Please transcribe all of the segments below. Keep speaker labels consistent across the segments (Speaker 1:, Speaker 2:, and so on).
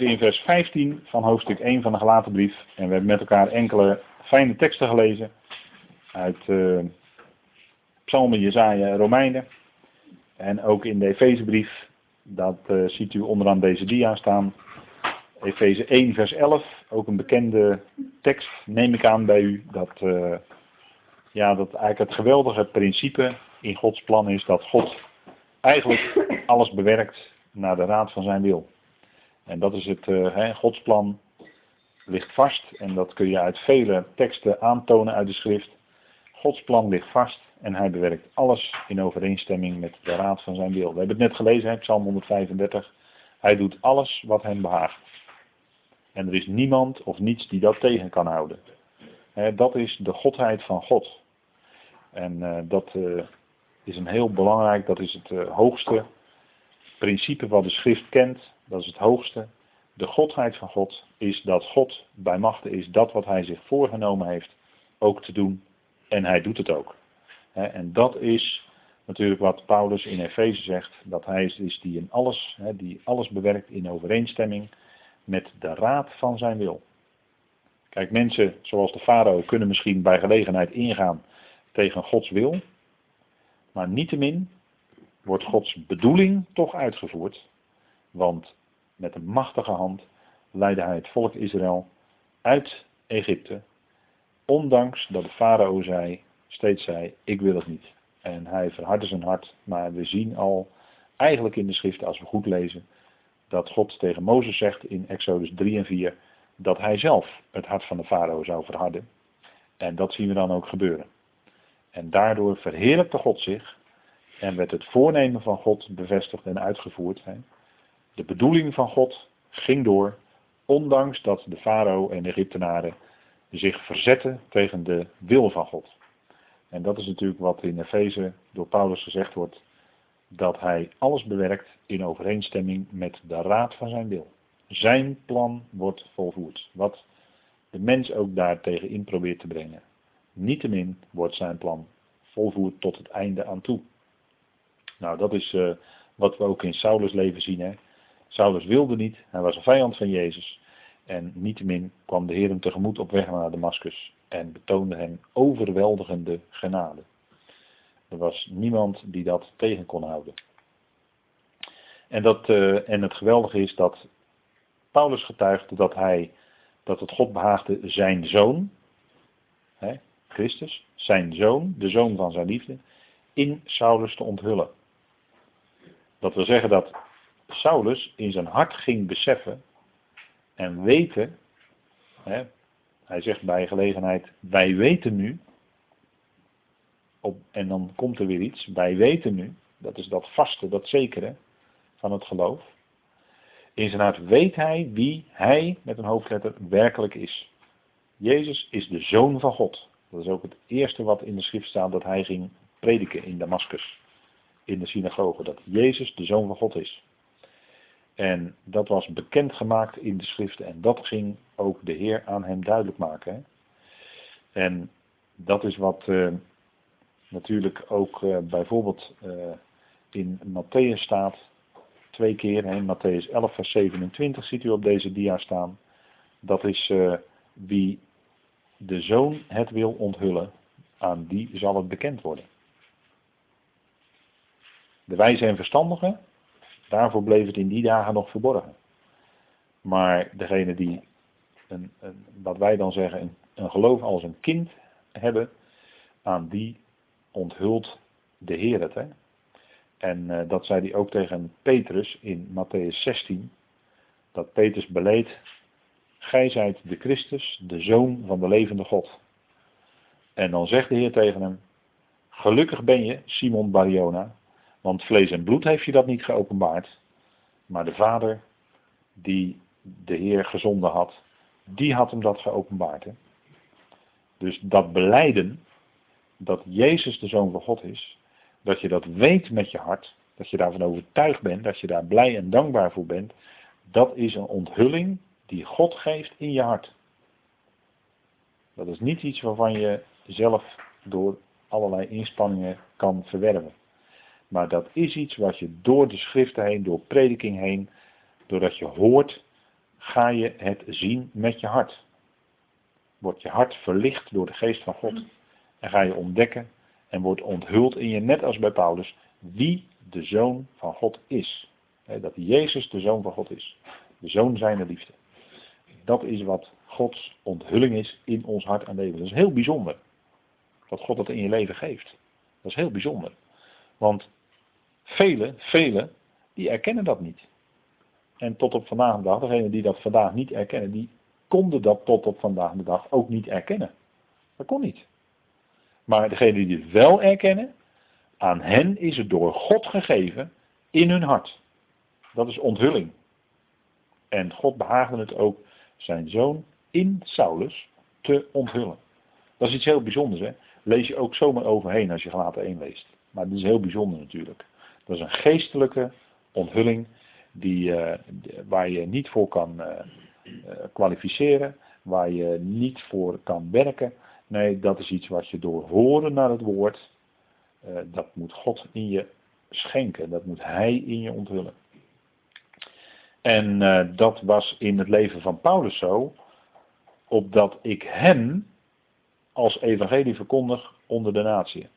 Speaker 1: In vers 15 van hoofdstuk 1 van de gelaten brief. En we hebben met elkaar enkele fijne teksten gelezen. Uit uh, Psalmen, Jezaja en Romeinen. En ook in de Efezebrief. Dat uh, ziet u onderaan deze dia staan. Efeze 1 vers 11. Ook een bekende tekst neem ik aan bij u. Dat, uh, ja, dat eigenlijk het geweldige principe in Gods plan is. Dat God eigenlijk alles bewerkt naar de raad van zijn wil. En dat is het, Gods plan ligt vast en dat kun je uit vele teksten aantonen uit de schrift. Gods plan ligt vast en hij bewerkt alles in overeenstemming met de raad van zijn wil. We hebben het net gelezen, Psalm 135. Hij doet alles wat hem behaagt. En er is niemand of niets die dat tegen kan houden. dat is de godheid van God. En uh, dat uh, is een heel belangrijk, dat is het hoogste principe wat de schrift kent dat is het hoogste. De godheid van God is dat God bij machten is dat wat hij zich voorgenomen heeft ook te doen. En hij doet het ook. En dat is natuurlijk wat Paulus in Efeze zegt. Dat hij is die in alles, die alles bewerkt in overeenstemming met de raad van zijn wil. Kijk, mensen zoals de farao kunnen misschien bij gelegenheid ingaan tegen Gods wil. Maar niettemin wordt Gods bedoeling toch uitgevoerd. Want met een machtige hand leidde hij het volk Israël uit Egypte. Ondanks dat de farao zei, steeds zei, ik wil het niet. En hij verhardde zijn hart. Maar we zien al, eigenlijk in de schriften als we goed lezen, dat God tegen Mozes zegt in Exodus 3 en 4, dat hij zelf het hart van de farao zou verharden. En dat zien we dan ook gebeuren. En daardoor verheerlijkte God zich en werd het voornemen van God bevestigd en uitgevoerd. De bedoeling van God ging door, ondanks dat de farao en de Egyptenaren zich verzetten tegen de wil van God. En dat is natuurlijk wat in Efeze door Paulus gezegd wordt, dat hij alles bewerkt in overeenstemming met de raad van zijn wil. Zijn plan wordt volvoerd, wat de mens ook daartegen in probeert te brengen. Niettemin wordt zijn plan volvoerd tot het einde aan toe. Nou, dat is uh, wat we ook in Saulus leven zien. Hè? Saulus wilde niet, hij was een vijand van Jezus. En niettemin kwam de Heer hem tegemoet op weg naar Damascus en betoonde hem overweldigende genade. Er was niemand die dat tegen kon houden. En, dat, uh, en het geweldige is dat Paulus getuigde dat hij, dat het God behaagde zijn zoon, hè, Christus, zijn zoon, de zoon van zijn liefde, in Saulus te onthullen. Dat wil zeggen dat Saulus in zijn hart ging beseffen en weten, hè, hij zegt bij gelegenheid, wij weten nu, op, en dan komt er weer iets, wij weten nu, dat is dat vaste, dat zekere van het geloof. In zijn hart weet hij wie hij, met een hoofdletter, werkelijk is. Jezus is de Zoon van God. Dat is ook het eerste wat in de schrift staat dat hij ging prediken in Damascus, in de synagoge, dat Jezus de Zoon van God is. En dat was bekendgemaakt in de schriften en dat ging ook de Heer aan hem duidelijk maken. Hè? En dat is wat uh, natuurlijk ook uh, bijvoorbeeld uh, in Matthäus staat, twee keer, in Matthäus 11 vers 27 ziet u op deze dia staan. Dat is wie de zoon het wil onthullen, aan die zal het bekend worden. De wijze en verstandigen, Daarvoor bleef het in die dagen nog verborgen. Maar degene die, een, wat wij dan zeggen, een, geloof als een kind hebben, aan die onthult de Heer het. Hè? En uh, dat zei hij ook tegen Petrus in Matthäus 16. Dat Petrus beleed, gij zijt de Christus, de Zoon van de levende God. En dan zegt de Heer tegen hem, gelukkig ben je, Simon Bariona, want vlees en bloed heeft je dat niet geopenbaard. Maar de Vader die de Heer gezonden had, die had hem dat geopenbaard. Hè? Dus dat beleiden dat Jezus de Zoon van God is, dat je dat weet met je hart, dat je daarvan overtuigd bent, dat je daar blij en dankbaar voor bent, dat is een onthulling die God geeft in je hart. Dat is niet iets waarvan je zelf door allerlei inspanningen kan verwerven. Maar dat is iets wat je door de schriften heen, door prediking heen, doordat je hoort ga je het zien met je hart. Wordt je hart verlicht door de geest van God. En ga je ontdekken en wordt onthuld in je, net als bij Paulus, wie de zoon van God is. Dat Jezus de zoon van God is. De zoon zijner liefde. Dat is wat Gods onthulling is in ons hart en leven. Dat is heel bijzonder. Dat God dat in je leven geeft. Dat is heel bijzonder. Want velen, velen, die erkennen dat niet. En tot op vandaag de dag, degenen die dat vandaag niet erkennen, die konden dat tot op vandaag de dag ook niet erkennen. Dat kon niet. Maar degenen die het wel erkennen, aan hen is het door God gegeven in hun hart. Dat is onthulling. En God behaagde het ook zijn zoon in Saulus te onthullen. Dat is iets heel bijzonders. Hè? Lees je ook zomaar overheen als je gelaten 1 leest. Maar dat is heel bijzonder natuurlijk. Dat is een geestelijke onthulling die, uh, waar je niet voor kan uh, kwalificeren, waar je niet voor kan werken. Nee, dat is iets wat je door horen naar het woord, dat moet God in je schenken, dat moet Hij in je onthullen. En dat was in het leven van Paulus zo, opdat ik hem als evangelie verkondig onder de natie.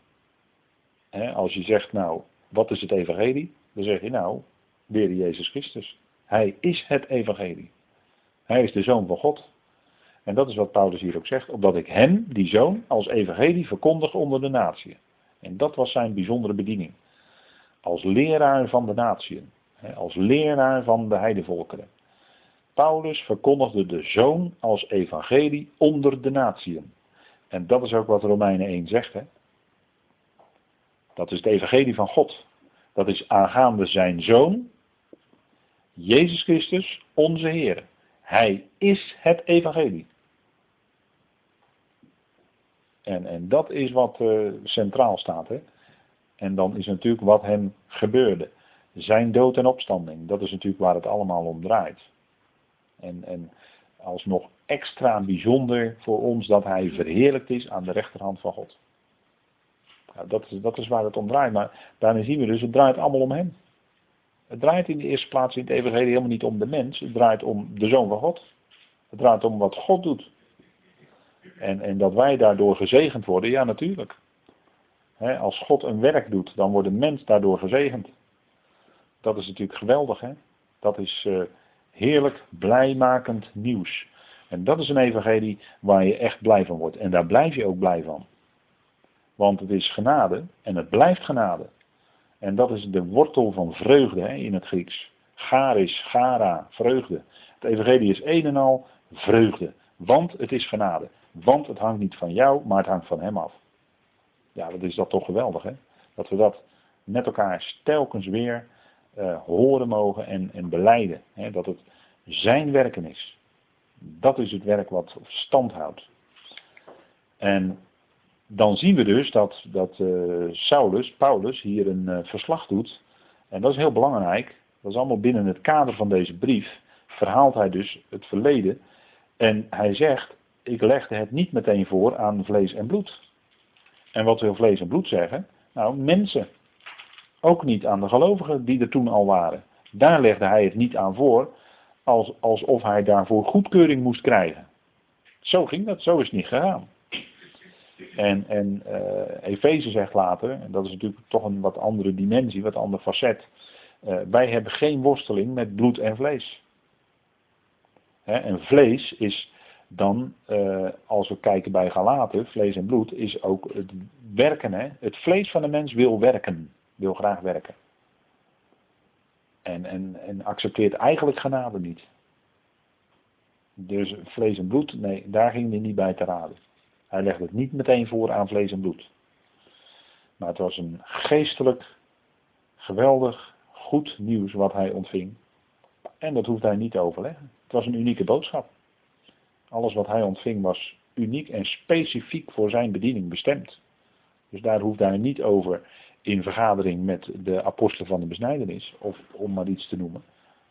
Speaker 1: Als je zegt, nou, wat is het evangelie? Dan zeg je, nou, weer Jezus Christus. Hij is het evangelie. Hij is de zoon van God. En dat is wat Paulus hier ook zegt, opdat ik hem, die zoon, als evangelie verkondig onder de natie. En dat was zijn bijzondere bediening. Als leraar van de natieën. Als leraar van de heidevolkeren. Paulus verkondigde de zoon als evangelie onder de natieën. En dat is ook wat Romeinen 1 zegt. Hè? Dat is het evangelie van God. Dat is aangaande zijn zoon, Jezus Christus, onze Heer. Hij is het evangelie. En, en dat is wat uh, centraal staat. Hè? En dan is natuurlijk wat hem gebeurde. Zijn dood en opstanding. Dat is natuurlijk waar het allemaal om draait. En, en alsnog extra bijzonder voor ons dat hij verheerlijkt is aan de rechterhand van God. Dat, is, dat is waar het om draait. Maar daarin zien we dus, het draait allemaal om hem. Het draait in de eerste plaats in het evangelie helemaal niet om de mens. Het draait om de Zoon van God. Het draait om wat God doet. En, en dat wij daardoor gezegend worden, ja natuurlijk. als God een werk doet, dan wordt een mens daardoor gezegend. Dat is natuurlijk geweldig. Hè? Dat is uh, heerlijk, blijmakend nieuws. En dat is een evangelie waar je echt blij van wordt. En daar blijf je ook blij van. Want het is genade en het blijft genade. En dat is de wortel van vreugde hè, in het Grieks. Garis, gara, vreugde. Het evangelie is een en al vreugde. Want het is genade. Want het hangt niet van jou, maar het hangt van hem af. Ja, wat is dat toch geweldig hè. Dat we dat met elkaar telkens weer uh, horen mogen en, en beleiden. Hè, dat het zijn werken is. Dat is het werk wat stand houdt. En dan zien we dus dat, dat uh, Saulus, Paulus, hier een uh, verslag doet. En dat is heel belangrijk. Dat is allemaal binnen het kader van deze brief. Verhaalt hij dus het verleden. En hij zegt, ik legde het niet meteen voor aan vlees en bloed. En wat wil vlees en bloed zeggen? Nou, mensen. Ook niet aan de gelovigen die er toen al waren. Daar legde hij het niet aan voor, als, alsof hij daarvoor goedkeuring moest krijgen. Zo ging dat, zo is het niet gegaan. En, en uh, Efeze zegt later, en dat is natuurlijk toch een wat andere dimensie, wat ander facet. Uh, wij hebben geen worsteling met bloed en vlees. Hè, en vlees is dan, uh, als we kijken bij Galaten, vlees en bloed, is ook het werken. Hè? Het vlees van de mens wil werken, wil graag werken. En, en, en accepteert eigenlijk genade niet. Dus vlees en bloed, nee, daar ging hij niet bij te raden. Hij legde het niet meteen voor aan vlees en bloed. Maar het was een geestelijk, geweldig, goed nieuws wat hij ontving. En dat hoefde hij niet te overleggen. Het was een unieke boodschap. Alles wat hij ontving was uniek en specifiek voor zijn bediening bestemd. Dus daar hoefde hij niet over in vergadering met de apostelen van de besnijdenis, of om maar iets te noemen.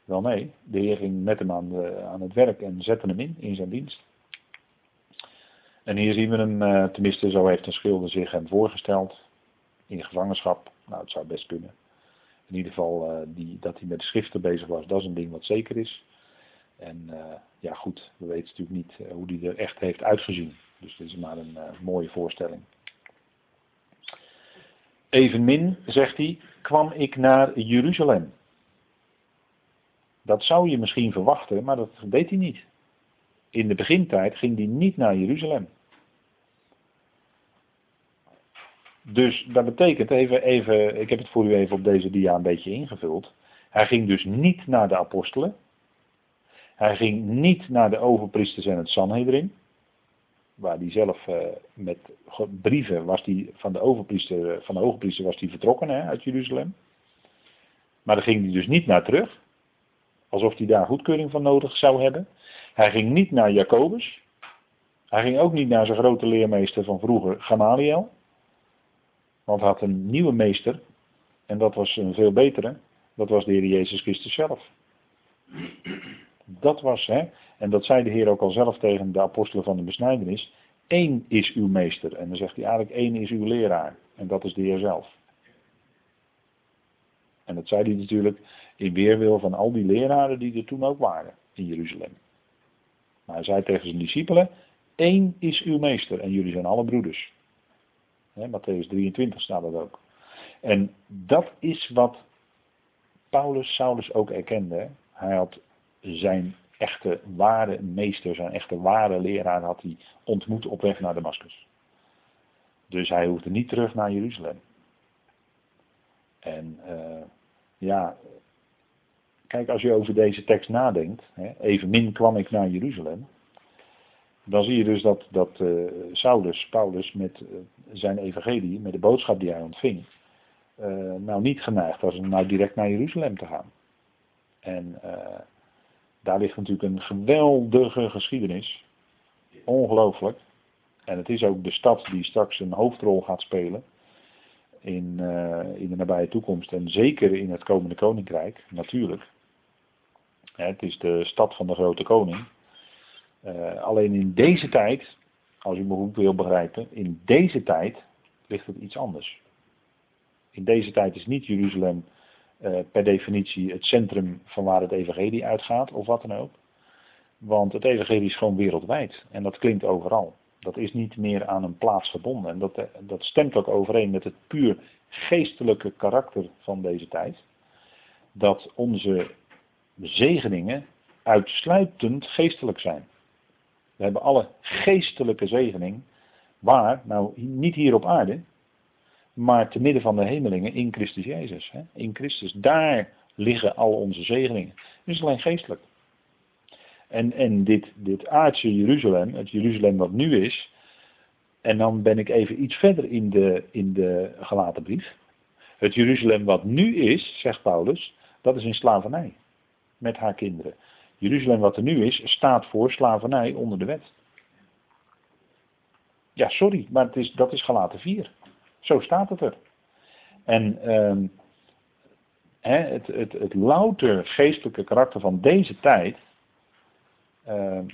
Speaker 1: Wel nee, de Heer ging met hem aan, aan het werk en zette hem in, in zijn dienst. En hier zien we hem, uh, tenminste zo heeft een schilder zich hem voorgesteld, in gevangenschap. Nou, het zou best kunnen. In ieder geval uh, die, dat hij met de schriften bezig was, dat is een ding wat zeker is. En ja goed, we weten natuurlijk niet hoe die er echt heeft uitgezien. Dus dit is maar een mooie voorstelling. Evenmin, zegt hij, kwam ik naar Jeruzalem. Dat zou je misschien verwachten, maar dat deed hij niet. In de begintijd ging hij niet naar Jeruzalem. Dus dat betekent, even, even, ik heb het voor u even op deze dia een beetje ingevuld. Hij ging dus niet naar de apostelen. Hij ging niet naar de overpriesters en het Sanhedrin. Waar hij zelf uh, met brieven was die van de overpriester, van de overpriester was hij vertrokken hè, uit Jeruzalem. Maar daar ging hij dus niet naar terug. Alsof hij daar goedkeuring van nodig zou hebben. Hij ging niet naar Jacobus. Hij ging ook niet naar zijn grote leermeester van vroeger, Gamaliel. Want had een nieuwe meester. En dat was een veel betere. Dat was de Heer Jezus Christus zelf. Dat was, hè. En dat zei de Heer ook al zelf tegen de apostelen van de besnijdenis. Eén is uw meester. En dan zegt hij eigenlijk één is uw leraar. En dat is de Heer zelf. En dat zei hij natuurlijk in weerwil van al die leraren die er toen ook waren in Jeruzalem. Maar hij zei tegen zijn discipelen, één is uw meester en jullie zijn alle broeders. He, Matthäus 23 staat dat ook. En dat is wat Paulus, Saulus ook erkende. Hij had zijn echte ware meester, zijn echte ware leraar had hij ontmoet op weg naar Damascus. Dus hij hoefde niet terug naar Jeruzalem. En uh, ja, kijk, als je over deze tekst nadenkt, hè, evenmin kwam ik naar Jeruzalem, dan zie je dus dat, dat uh, Saulus, Paulus, met uh, zijn evangelie, met de boodschap die hij ontving, uh, nou niet geneigd was om nou direct naar Jeruzalem te gaan. En daar ligt natuurlijk een geweldige geschiedenis. Ongelooflijk. En het is ook de stad die straks een hoofdrol gaat spelen in, in de nabije toekomst. En zeker in het komende koninkrijk, natuurlijk. Het is de stad van de grote koning. Uh, alleen in deze tijd, als u me goed wil begrijpen, in deze tijd ligt het iets anders. In deze tijd is niet Jeruzalem uh, per definitie het centrum van waar het evangelie uitgaat, of wat dan ook. Want het evangelie is gewoon wereldwijd en dat klinkt overal. Dat is niet meer aan een plaats verbonden. En dat, dat stemt ook overeen met het puur geestelijke karakter van deze tijd. Dat onze zegeningen uitsluitend geestelijk zijn. We hebben alle geestelijke zegening. Waar? Nou, niet hier op aarde, maar te midden van de hemelingen in Christus Jezus. Hè? In Christus, daar liggen al onze zegeningen. Het is alleen geestelijk. En, en dit, dit aardse Jeruzalem, het Jeruzalem wat nu is, en dan ben ik even iets verder in de, in de gelaten brief. Het Jeruzalem wat nu is, zegt Paulus, dat is in slavernij met haar kinderen. Jeruzalem wat er nu is, staat voor slavernij onder de wet. Ja, sorry, maar het is, dat is gelaten 4. Zo staat het er. En ehm, het, het, het louter geestelijke karakter van deze tijd, ehm,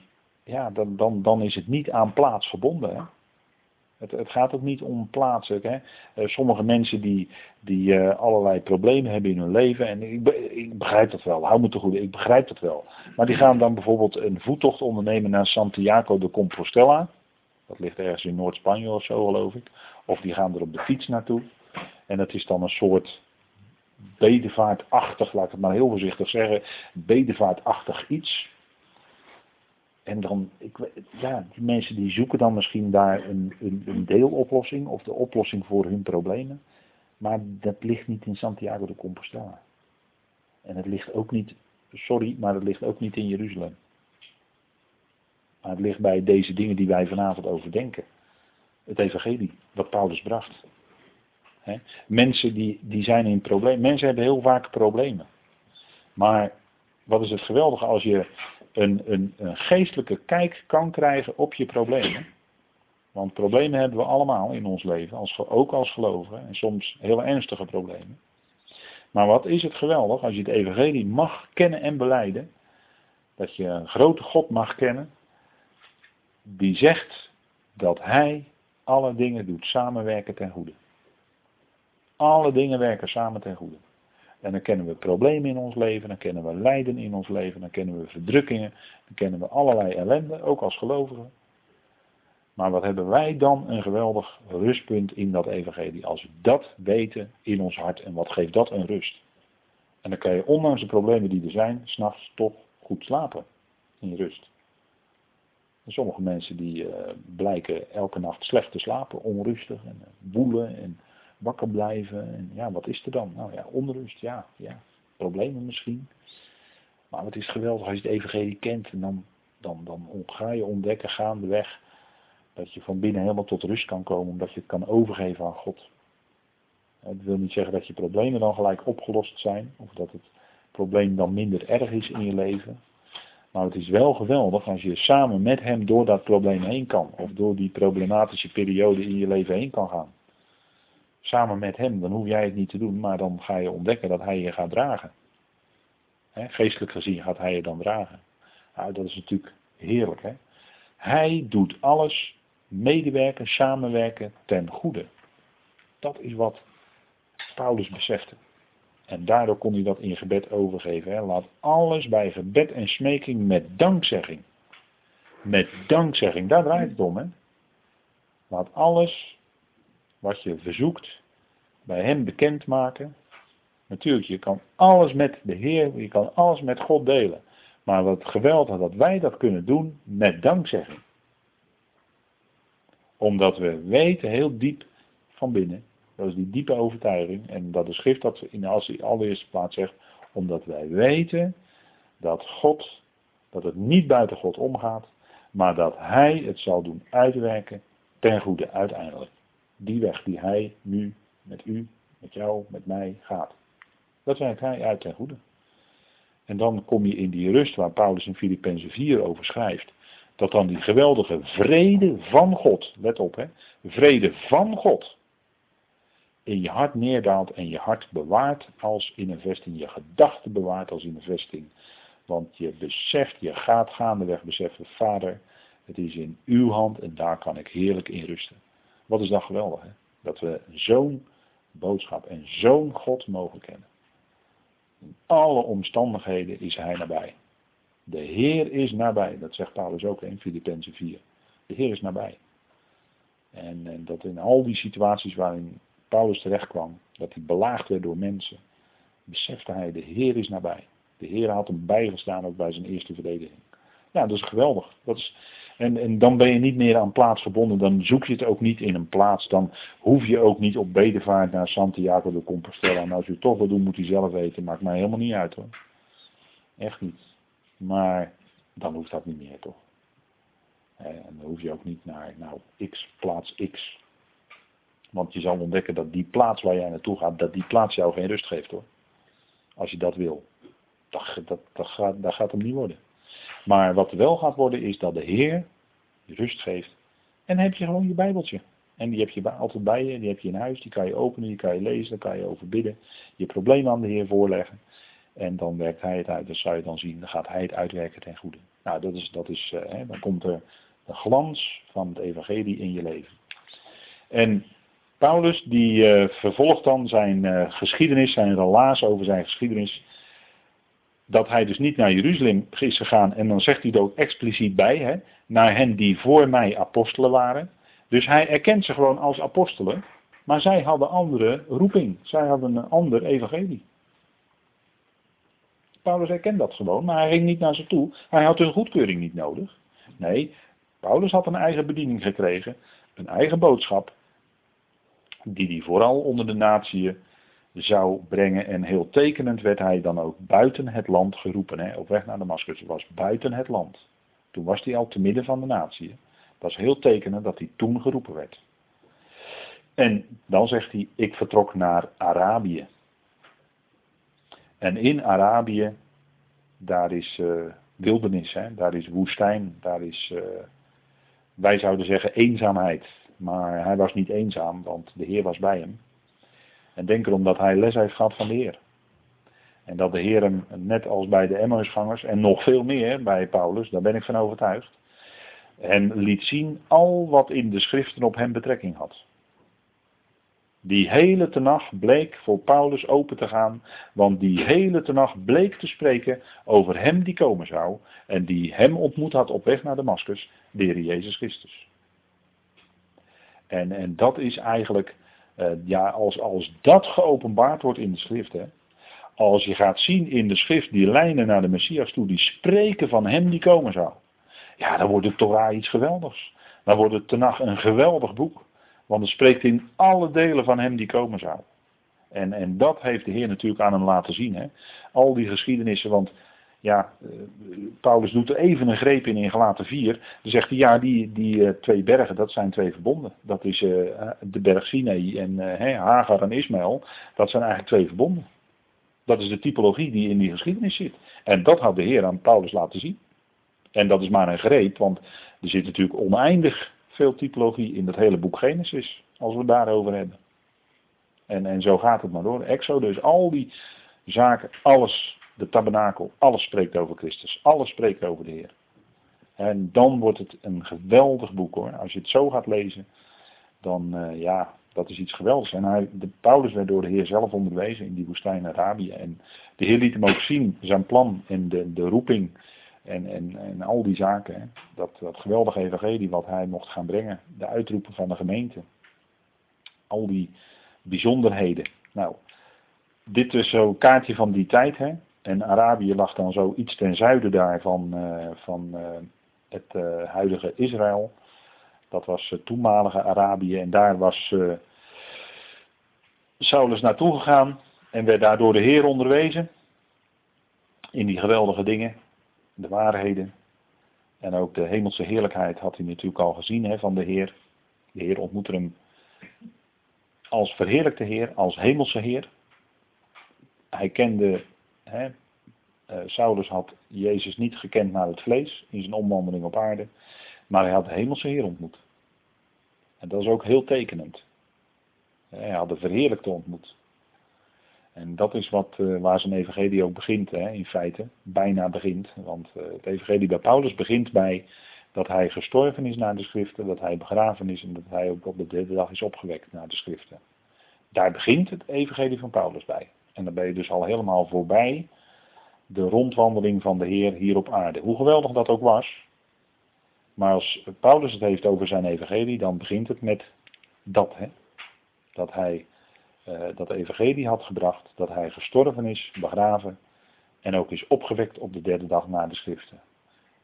Speaker 1: ja, dan, dan, dan is het niet aan plaats verbonden. Hè? Het, het, gaat ook niet om plaatsen. Hè. Eh, sommige mensen die, die uh, allerlei problemen hebben in hun leven. En ik, ik, begrijp dat wel. Hou me te goed. Ik begrijp dat wel. Maar die gaan dan bijvoorbeeld een voettocht ondernemen naar Santiago de Compostela. Dat ligt ergens in Noord-Spanje of zo geloof ik. Of die gaan er op de fiets naartoe. En dat is dan een soort bedevaartachtig, laat ik het maar heel voorzichtig zeggen, bedevaartachtig iets. En dan, ik, ja, die mensen die zoeken dan misschien daar een, een, een, deeloplossing of de oplossing voor hun problemen. Maar dat ligt niet in Santiago de Compostela. En het ligt ook niet, sorry, maar het ligt ook niet in Jeruzalem. Maar het ligt bij deze dingen die wij vanavond overdenken. Het evangelie, wat Paulus bracht. mensen die, die zijn in problemen. Mensen hebben heel vaak problemen. Maar wat is het geweldige als je een, een, een geestelijke kijk kan krijgen op je problemen. Want problemen hebben we allemaal in ons leven, als, ook als gelovigen, en soms heel ernstige problemen. Maar wat is het geweldig als je het evangelie mag kennen en beleiden, dat je een grote God mag kennen, die zegt dat hij alle dingen doet samenwerken ten goede. Alle dingen werken samen ten goede. En dan kennen we problemen in ons leven, dan kennen we lijden in ons leven, dan kennen we verdrukkingen, dan kennen we allerlei ellende, ook als gelovigen. Maar wat hebben wij dan een geweldig rustpunt in dat evangelie als we dat weten in ons hart en wat geeft dat een rust. En dan kan je ondanks de problemen die er zijn, s'nachts toch goed slapen in rust. sommige mensen die uh, blijken elke nacht slecht te slapen, onrustig en uh, woelen en wakker blijven. En ja, wat is er dan? Nou ja, onrust, ja, ja. Problemen misschien. Maar het is geweldig als je het evangelie kent en dan, dan, dan ga je ontdekken gaandeweg dat je van binnen helemaal tot rust kan komen omdat je het kan overgeven aan God. Dat wil niet zeggen dat je problemen dan gelijk opgelost zijn of dat het probleem dan minder erg is in je leven. Maar het is wel geweldig als je samen met hem door dat probleem heen kan of door die problematische periode in je leven heen kan gaan samen met hem, dan hoef jij het niet te doen, maar dan ga je ontdekken dat hij je gaat dragen. geestelijk gezien gaat hij je dan dragen. Nou, dat is natuurlijk heerlijk. Hij doet alles medewerken, samenwerken ten goede. Dat is wat Paulus besefte. En daardoor kon hij dat in gebed overgeven. Laat alles bij gebed en smeking met dankzegging. Met dankzegging, daar draait het om. Hè? Laat alles wat je verzoekt bij Hem bekendmaken. Natuurlijk, je kan alles met de Heer, je kan alles met God delen. Maar wat geweldig dat wij dat kunnen doen met dankzegging. Omdat we weten heel diep van binnen, dat is die diepe overtuiging, en dat de schrift dat in de allereerste plaats zegt, omdat wij weten dat God, dat het niet buiten God omgaat, maar dat Hij het zal doen uitwerken ten goede uiteindelijk die weg die hij nu met u, met jou, met mij gaat. Dat werkt hij uit ten goede. En dan kom je in die rust waar Paulus in Filippenzen 4 over schrijft. Dat dan die geweldige vrede van God, let op hè, vrede van God, in je hart neerdaalt en je hart bewaart als in een vesting, je gedachten bewaart als in een vesting. Want je beseft, je gaat gaandeweg beseffen, Vader, het is in uw hand en daar kan ik heerlijk in rusten. Wat is dan geweldig, hè? Dat we zo'n boodschap en zo'n God mogen kennen. In alle omstandigheden is Hij nabij. De Heer is nabij. Dat zegt Paulus ook in Filippenzen 4. De Heer is nabij. En, dat in al die situaties waarin Paulus terecht kwam, dat hij belaagd werd door mensen, besefte hij, de Heer is nabij. De Heer had hem bijgestaan ook bij zijn eerste verdediging. Ja, dat is geweldig. Dat is, en, en dan ben je niet meer aan plaats verbonden. Dan zoek je het ook niet in een plaats. Dan hoef je ook niet op bedevaart naar Santiago de Compostela. En als u het toch wil doen, moet u zelf weten. Maakt mij helemaal niet uit hoor. Echt niet. Maar dan hoeft dat niet meer toch. En dan hoef je ook niet naar nou, X, plaats X. Want je zal ontdekken dat die plaats waar jij naartoe gaat, dat die plaats jou geen rust geeft hoor. Als je dat wil. Dat, dat, dat, gaat, dat gaat hem niet worden. Maar wat wel gaat worden is dat de Heer je rust geeft. En dan heb je gewoon je Bijbeltje. En die heb je altijd bij je, die heb je in huis, die kan je openen, die kan je lezen, daar kan je over bidden. Je probleem aan de Heer voorleggen. En dan werkt Hij het uit. Dat zou je dan zien, dan gaat Hij het uitwerken ten goede. Nou, dat is, dat is, uh, hè, dan komt er de glans van het evangelie in je leven. En Paulus die uh, vervolgt dan zijn uh, geschiedenis, zijn relaas over zijn geschiedenis dat hij dus niet naar Jeruzalem is gegaan. En dan zegt hij er ook expliciet bij, hè, naar hen die voor mij apostelen waren. Dus hij erkent ze gewoon als apostelen. Maar zij hadden andere roeping. Zij hadden een ander evangelie. Paulus erkent dat gewoon, maar hij ging niet naar ze toe. Hij had hun goedkeuring niet nodig. Nee, Paulus had een eigen bediening gekregen. Een eigen boodschap. Die hij vooral onder de natieën zou brengen. En heel tekenend werd hij dan ook buiten het land geroepen. Hè, op weg naar Damascus was buiten het land. Toen was hij al te midden van de natie. Dat is heel tekenend dat hij toen geroepen werd. En dan zegt hij, ik vertrok naar Arabië. En in Arabië, daar is uh, wildernis, hè? daar is woestijn, daar is, uh, wij zouden zeggen, eenzaamheid. Maar hij was niet eenzaam, want de Heer was bij hem. En denk erom dat hij les heeft gehad van de Heer. En dat de Heer hem, net als bij de Emmausgangers, en nog veel meer bij Paulus, daar ben ik van overtuigd, en liet zien al wat in de schriften op hem betrekking had. Die hele tenacht bleek voor Paulus open te gaan, want die hele tenacht bleek te spreken over hem die komen zou en die hem ontmoet had op weg naar Damascus, de Heer Jezus Christus. En, en dat is eigenlijk, uh, ja, als, als dat geopenbaard wordt in de schrift, hè, als je gaat zien in de schrift die lijnen naar de Messias toe, die spreken van hem die komen zou, ja, dan wordt het Torah iets geweldigs. Dan wordt het Tenach een geweldig boek. Want het spreekt in alle delen van hem die komen zou. En, en dat heeft de Heer natuurlijk aan hem laten zien. Hè? Al die geschiedenissen, want ja, eh, Paulus doet er even een greep in in Galaten 4. Dan zegt hij, ja, die, die uh, twee bergen, dat zijn twee verbonden. Dat is uh, de berg Sinai en uh, Hagar en Ismaël. Dat zijn eigenlijk twee verbonden. Dat is de typologie die in die geschiedenis zit. En dat had de Heer aan Paulus laten zien. En dat is maar een greep, want er zit natuurlijk oneindig veel typologie in dat hele boek Genesis, als we het daarover hebben. En, en zo gaat het maar door. Exodus, al die zaken, alles, de tabernakel, alles spreekt over Christus. Alles spreekt over de Heer. En dan wordt het een geweldig boek hoor. Als je het zo gaat lezen, dan uh, ja, dat is iets geweldigs. En hij, de, Paulus werd door de Heer zelf onderwezen in die woestijn Arabië. En de Heer liet hem ook zien, zijn plan en de, de roeping en, en, en al die zaken. Dat, dat geweldige evangelie wat hij mocht gaan brengen. De uitroepen van de gemeente. Al die bijzonderheden. Nou, dit is zo'n kaartje van die tijd. Hè. En Arabië lag dan zo iets ten zuiden daar van, uh, van uh, het uh, huidige Israël. Dat was toenmalige Arabië. En daar was Saulus naartoe gegaan. En werd daar door de Heer onderwezen. In die geweldige dingen de waarheden. En ook de hemelse heerlijkheid had hij natuurlijk al gezien hè, van de Heer. De Heer ontmoette hem als verheerlijkte Heer, als hemelse Heer. Hij kende, hè, uh, Saulus had Jezus niet gekend naar het vlees in zijn omwandeling op aarde, maar hij had hemelse Heer ontmoet. En dat is ook heel tekenend. Hij had de verheerlijkte ontmoet. En dat is wat, uh, waar zijn evangelie ook begint, hè, in feite. Bijna begint. Want uh, het evangelie bij Paulus begint bij dat hij gestorven is naar de schriften, dat hij begraven is en dat hij ook op de derde dag is opgewekt naar de schriften. Daar begint het evangelie van Paulus bij. En dan ben je dus al helemaal voorbij de rondwandeling van de Heer hier op aarde. Hoe geweldig dat ook was. Maar als Paulus het heeft over zijn evangelie, dan begint het met dat. Hè? Dat hij uh, dat evangelie had gebracht, dat hij gestorven is, begraven en ook is opgewekt op de derde dag na de schriften.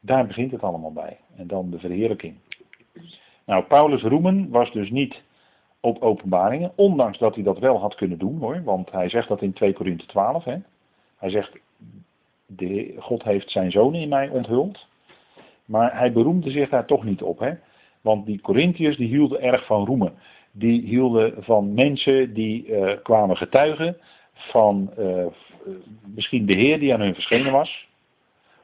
Speaker 1: Daar begint het allemaal bij. En dan de verheerlijking. Nou, Paulus' roemen was dus niet op openbaringen, ondanks dat hij dat wel had kunnen doen hoor, want hij zegt dat in 2 Korinthe 12. Hè. Hij zegt, de, God heeft zijn zoon in mij onthuld, maar hij beroemde zich daar toch niet op. Hè. Want die Corinthiërs die hielden erg van roemen die hielden van mensen die uh, kwamen getuigen van uh, misschien de Heer die aan hun verschenen was.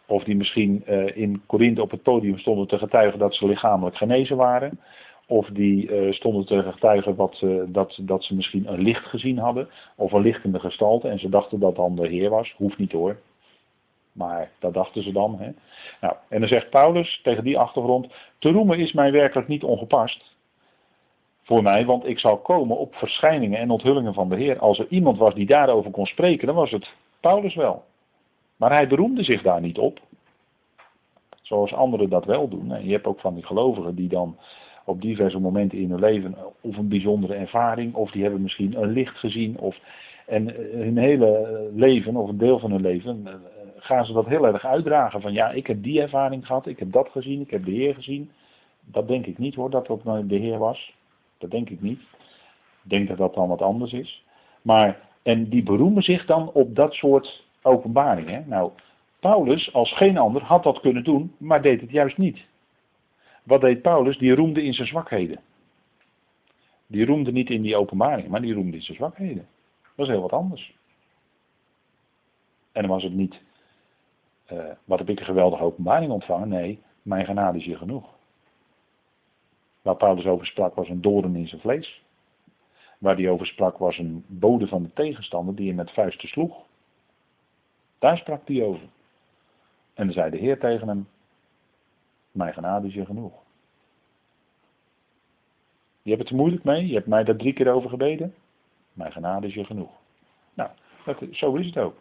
Speaker 1: Of die misschien uh, in Korinthe op het podium stonden te getuigen dat ze lichamelijk genezen waren. Of die stonden te getuigen wat, dat, dat ze misschien een licht gezien hadden. Of een lichtende gestalte. En ze dachten dat dan de Heer was. Hoeft niet hoor. Maar dat dachten ze dan. Hè? Nou, en dan zegt Paulus tegen die achtergrond. Te roemen is mij werkelijk niet ongepast voor mij, want ik zal komen op verschijningen en onthullingen van de Heer. Als er iemand was die daarover kon spreken, dan was het Paulus wel. Maar hij beroemde zich daar niet op. Zoals anderen dat wel doen. En je hebt ook van die gelovigen die dan op diverse momenten in hun leven of een bijzondere ervaring, of die hebben misschien een licht gezien, of en hun hele leven, of een deel van hun leven, eh, gaan ze dat heel erg uitdragen. Van ja, ik heb die ervaring gehad, ik heb dat gezien, ik heb de Heer gezien. Dat denk ik niet hoor, dat dat de Heer was. Dat denk ik niet. Denk dat dat dan wat anders is. Maar, en die beroemen zich dan op dat soort openbaringen. Nou, Paulus als geen ander had dat kunnen doen, maar deed het juist niet. Wat deed Paulus? Die roemde in zijn zwakheden. Die roemde niet in die openbaring, maar die roemde in zijn zwakheden. Dat is heel wat anders. En dan was het niet, uh, wat heb ik een geweldige openbaring ontvangen? Nee, mijn genade is hier genoeg. Waar Paulus over sprak was een doorn in zijn vlees. Waar hij over sprak was een bode van de tegenstander die hem met vuisten sloeg. Daar sprak hij over. En dan zei de Heer tegen hem, mijn genade is je genoeg. Je hebt het er moeilijk mee, je hebt mij daar drie keer over gebeden. Mijn genade is je genoeg. Nou, dat, zo is het ook.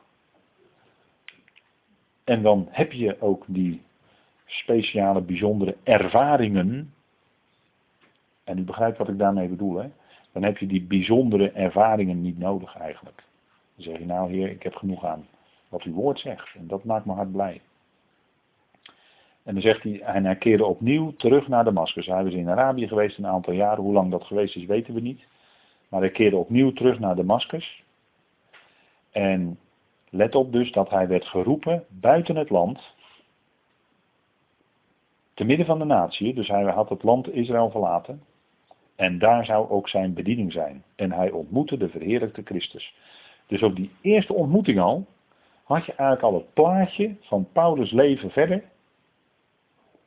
Speaker 1: En dan heb je ook die speciale, bijzondere ervaringen. En u begrijpt wat ik daarmee bedoel, hè? Dan heb je die bijzondere ervaringen niet nodig eigenlijk. Dan zeg je nou, Heer, ik heb genoeg aan wat uw woord zegt. En dat maakt me hart blij. En dan zegt hij, hij keerde opnieuw terug naar Damascus. Hij was in Arabië geweest een aantal jaren. Hoe lang dat geweest is, weten we niet. Maar hij keerde opnieuw terug naar Damascus. En let op dus dat hij werd geroepen buiten het land. Te midden van de natie. Dus hij had het land Israël verlaten. En daar zou ook zijn bediening zijn. En hij ontmoette de verheerlijkte Christus. Dus op die eerste ontmoeting al had je eigenlijk al het plaatje van Paulus' leven verder.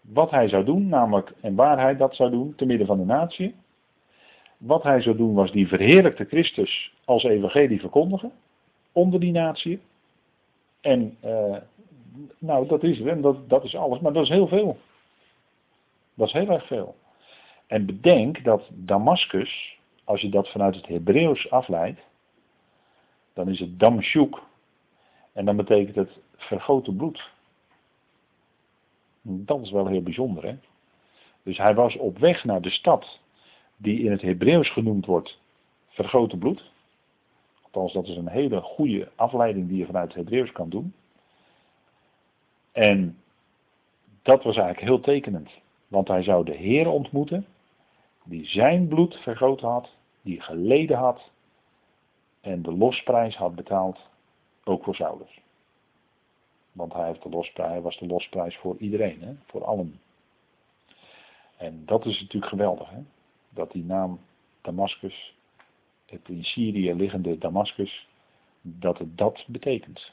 Speaker 1: Wat hij zou doen, namelijk en waar hij dat zou doen, te midden van de natie. Wat hij zou doen was die verheerlijkte Christus als evangelie verkondigen. Onder die natie. En uh, nou, dat is dat, dat is alles. Maar dat is heel veel. Dat is heel erg veel. En bedenk dat Damascus, als je dat vanuit het Hebreeuws afleidt, dan is het Damshuk. En dan betekent het vergoten bloed. Dat is wel heel bijzonder, hè? Dus hij was op weg naar de stad die in het Hebreeuws genoemd wordt vergoten bloed. Althans, dat is een hele goede afleiding die je vanuit het Hebreeuws kan doen. En dat was eigenlijk heel tekenend. Want hij zou de Heer ontmoeten, die zijn bloed vergoten had, die geleden had en de losprijs had betaald, ook voor Saulus. Want hij, heeft de losprijs, was de losprijs voor iedereen, hè? voor allen. En dat is natuurlijk geweldig, hè? dat die naam Damascus, het in Syrië liggende Damascus, dat het dat betekent.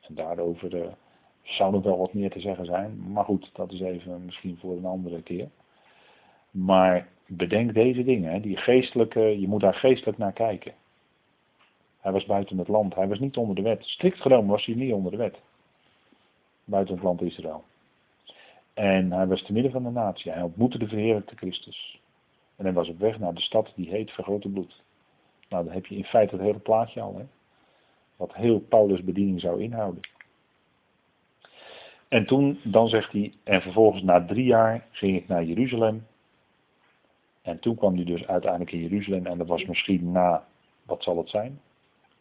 Speaker 1: En daarover uh, zou nog wel wat meer te zeggen zijn, maar goed, dat is even misschien voor een andere keer. Maar bedenk deze dingen, hè? die geestelijke, je moet daar geestelijk naar kijken. Hij was buiten het land, hij was niet onder de wet. Strikt genomen was hij niet onder de wet buiten het land Israël. En hij was te midden van de natie. Hij ontmoette de verheerlijkte Christus. En hij was op weg naar de stad die heet Vergrote Bloed. Nou, dan heb je in feite het hele plaatje al. Hè? Wat heel Paulus' bediening zou inhouden. En toen, dan zegt hij, en vervolgens na drie jaar ging ik naar Jeruzalem. En toen kwam hij dus uiteindelijk in Jeruzalem. En dat was misschien na, wat zal het zijn?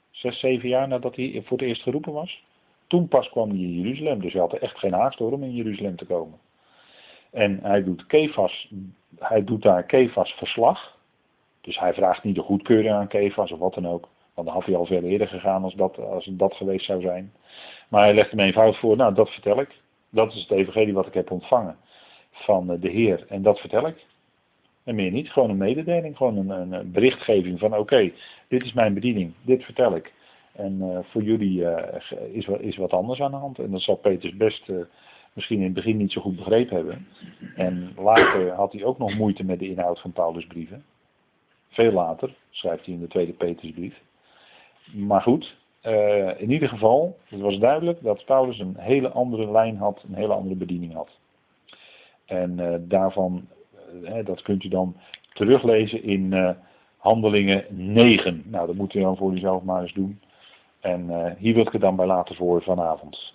Speaker 1: Zes, zeven jaar nadat hij voor het eerst geroepen was. Toen pas kwam hij in Jeruzalem, dus hij had er echt geen haast door om in Jeruzalem te komen. En hij doet, Kefas, hij doet daar Kefas verslag. Dus hij vraagt niet de goedkeuring aan Kefas of wat dan ook. Want dan had hij al veel eerder gegaan als dat, als dat geweest zou zijn. Maar hij legt hem eenvoudig voor, nou dat vertel ik. Dat is het evangelie wat ik heb ontvangen van de Heer. En dat vertel ik. En meer niet, gewoon een mededeling, gewoon een berichtgeving van oké, dit is mijn bediening, dit vertel ik. En uh, voor jullie uh, is, is wat anders aan de hand. En dat zal Peters best uh, misschien in het begin niet zo goed begrepen hebben. En later had hij ook nog moeite met de inhoud van Paulus' brieven. Veel later schrijft hij in de tweede Petersbrief. Maar goed, in ieder geval, het was duidelijk dat Paulus een hele andere lijn had, een hele andere bediening had. En daarvan, dat kunt u dan teruglezen in Handelingen 9. Nou, dat moet u dan voor uzelf maar eens doen. En uh, hier wil ik het dan bij laten voor vanavond.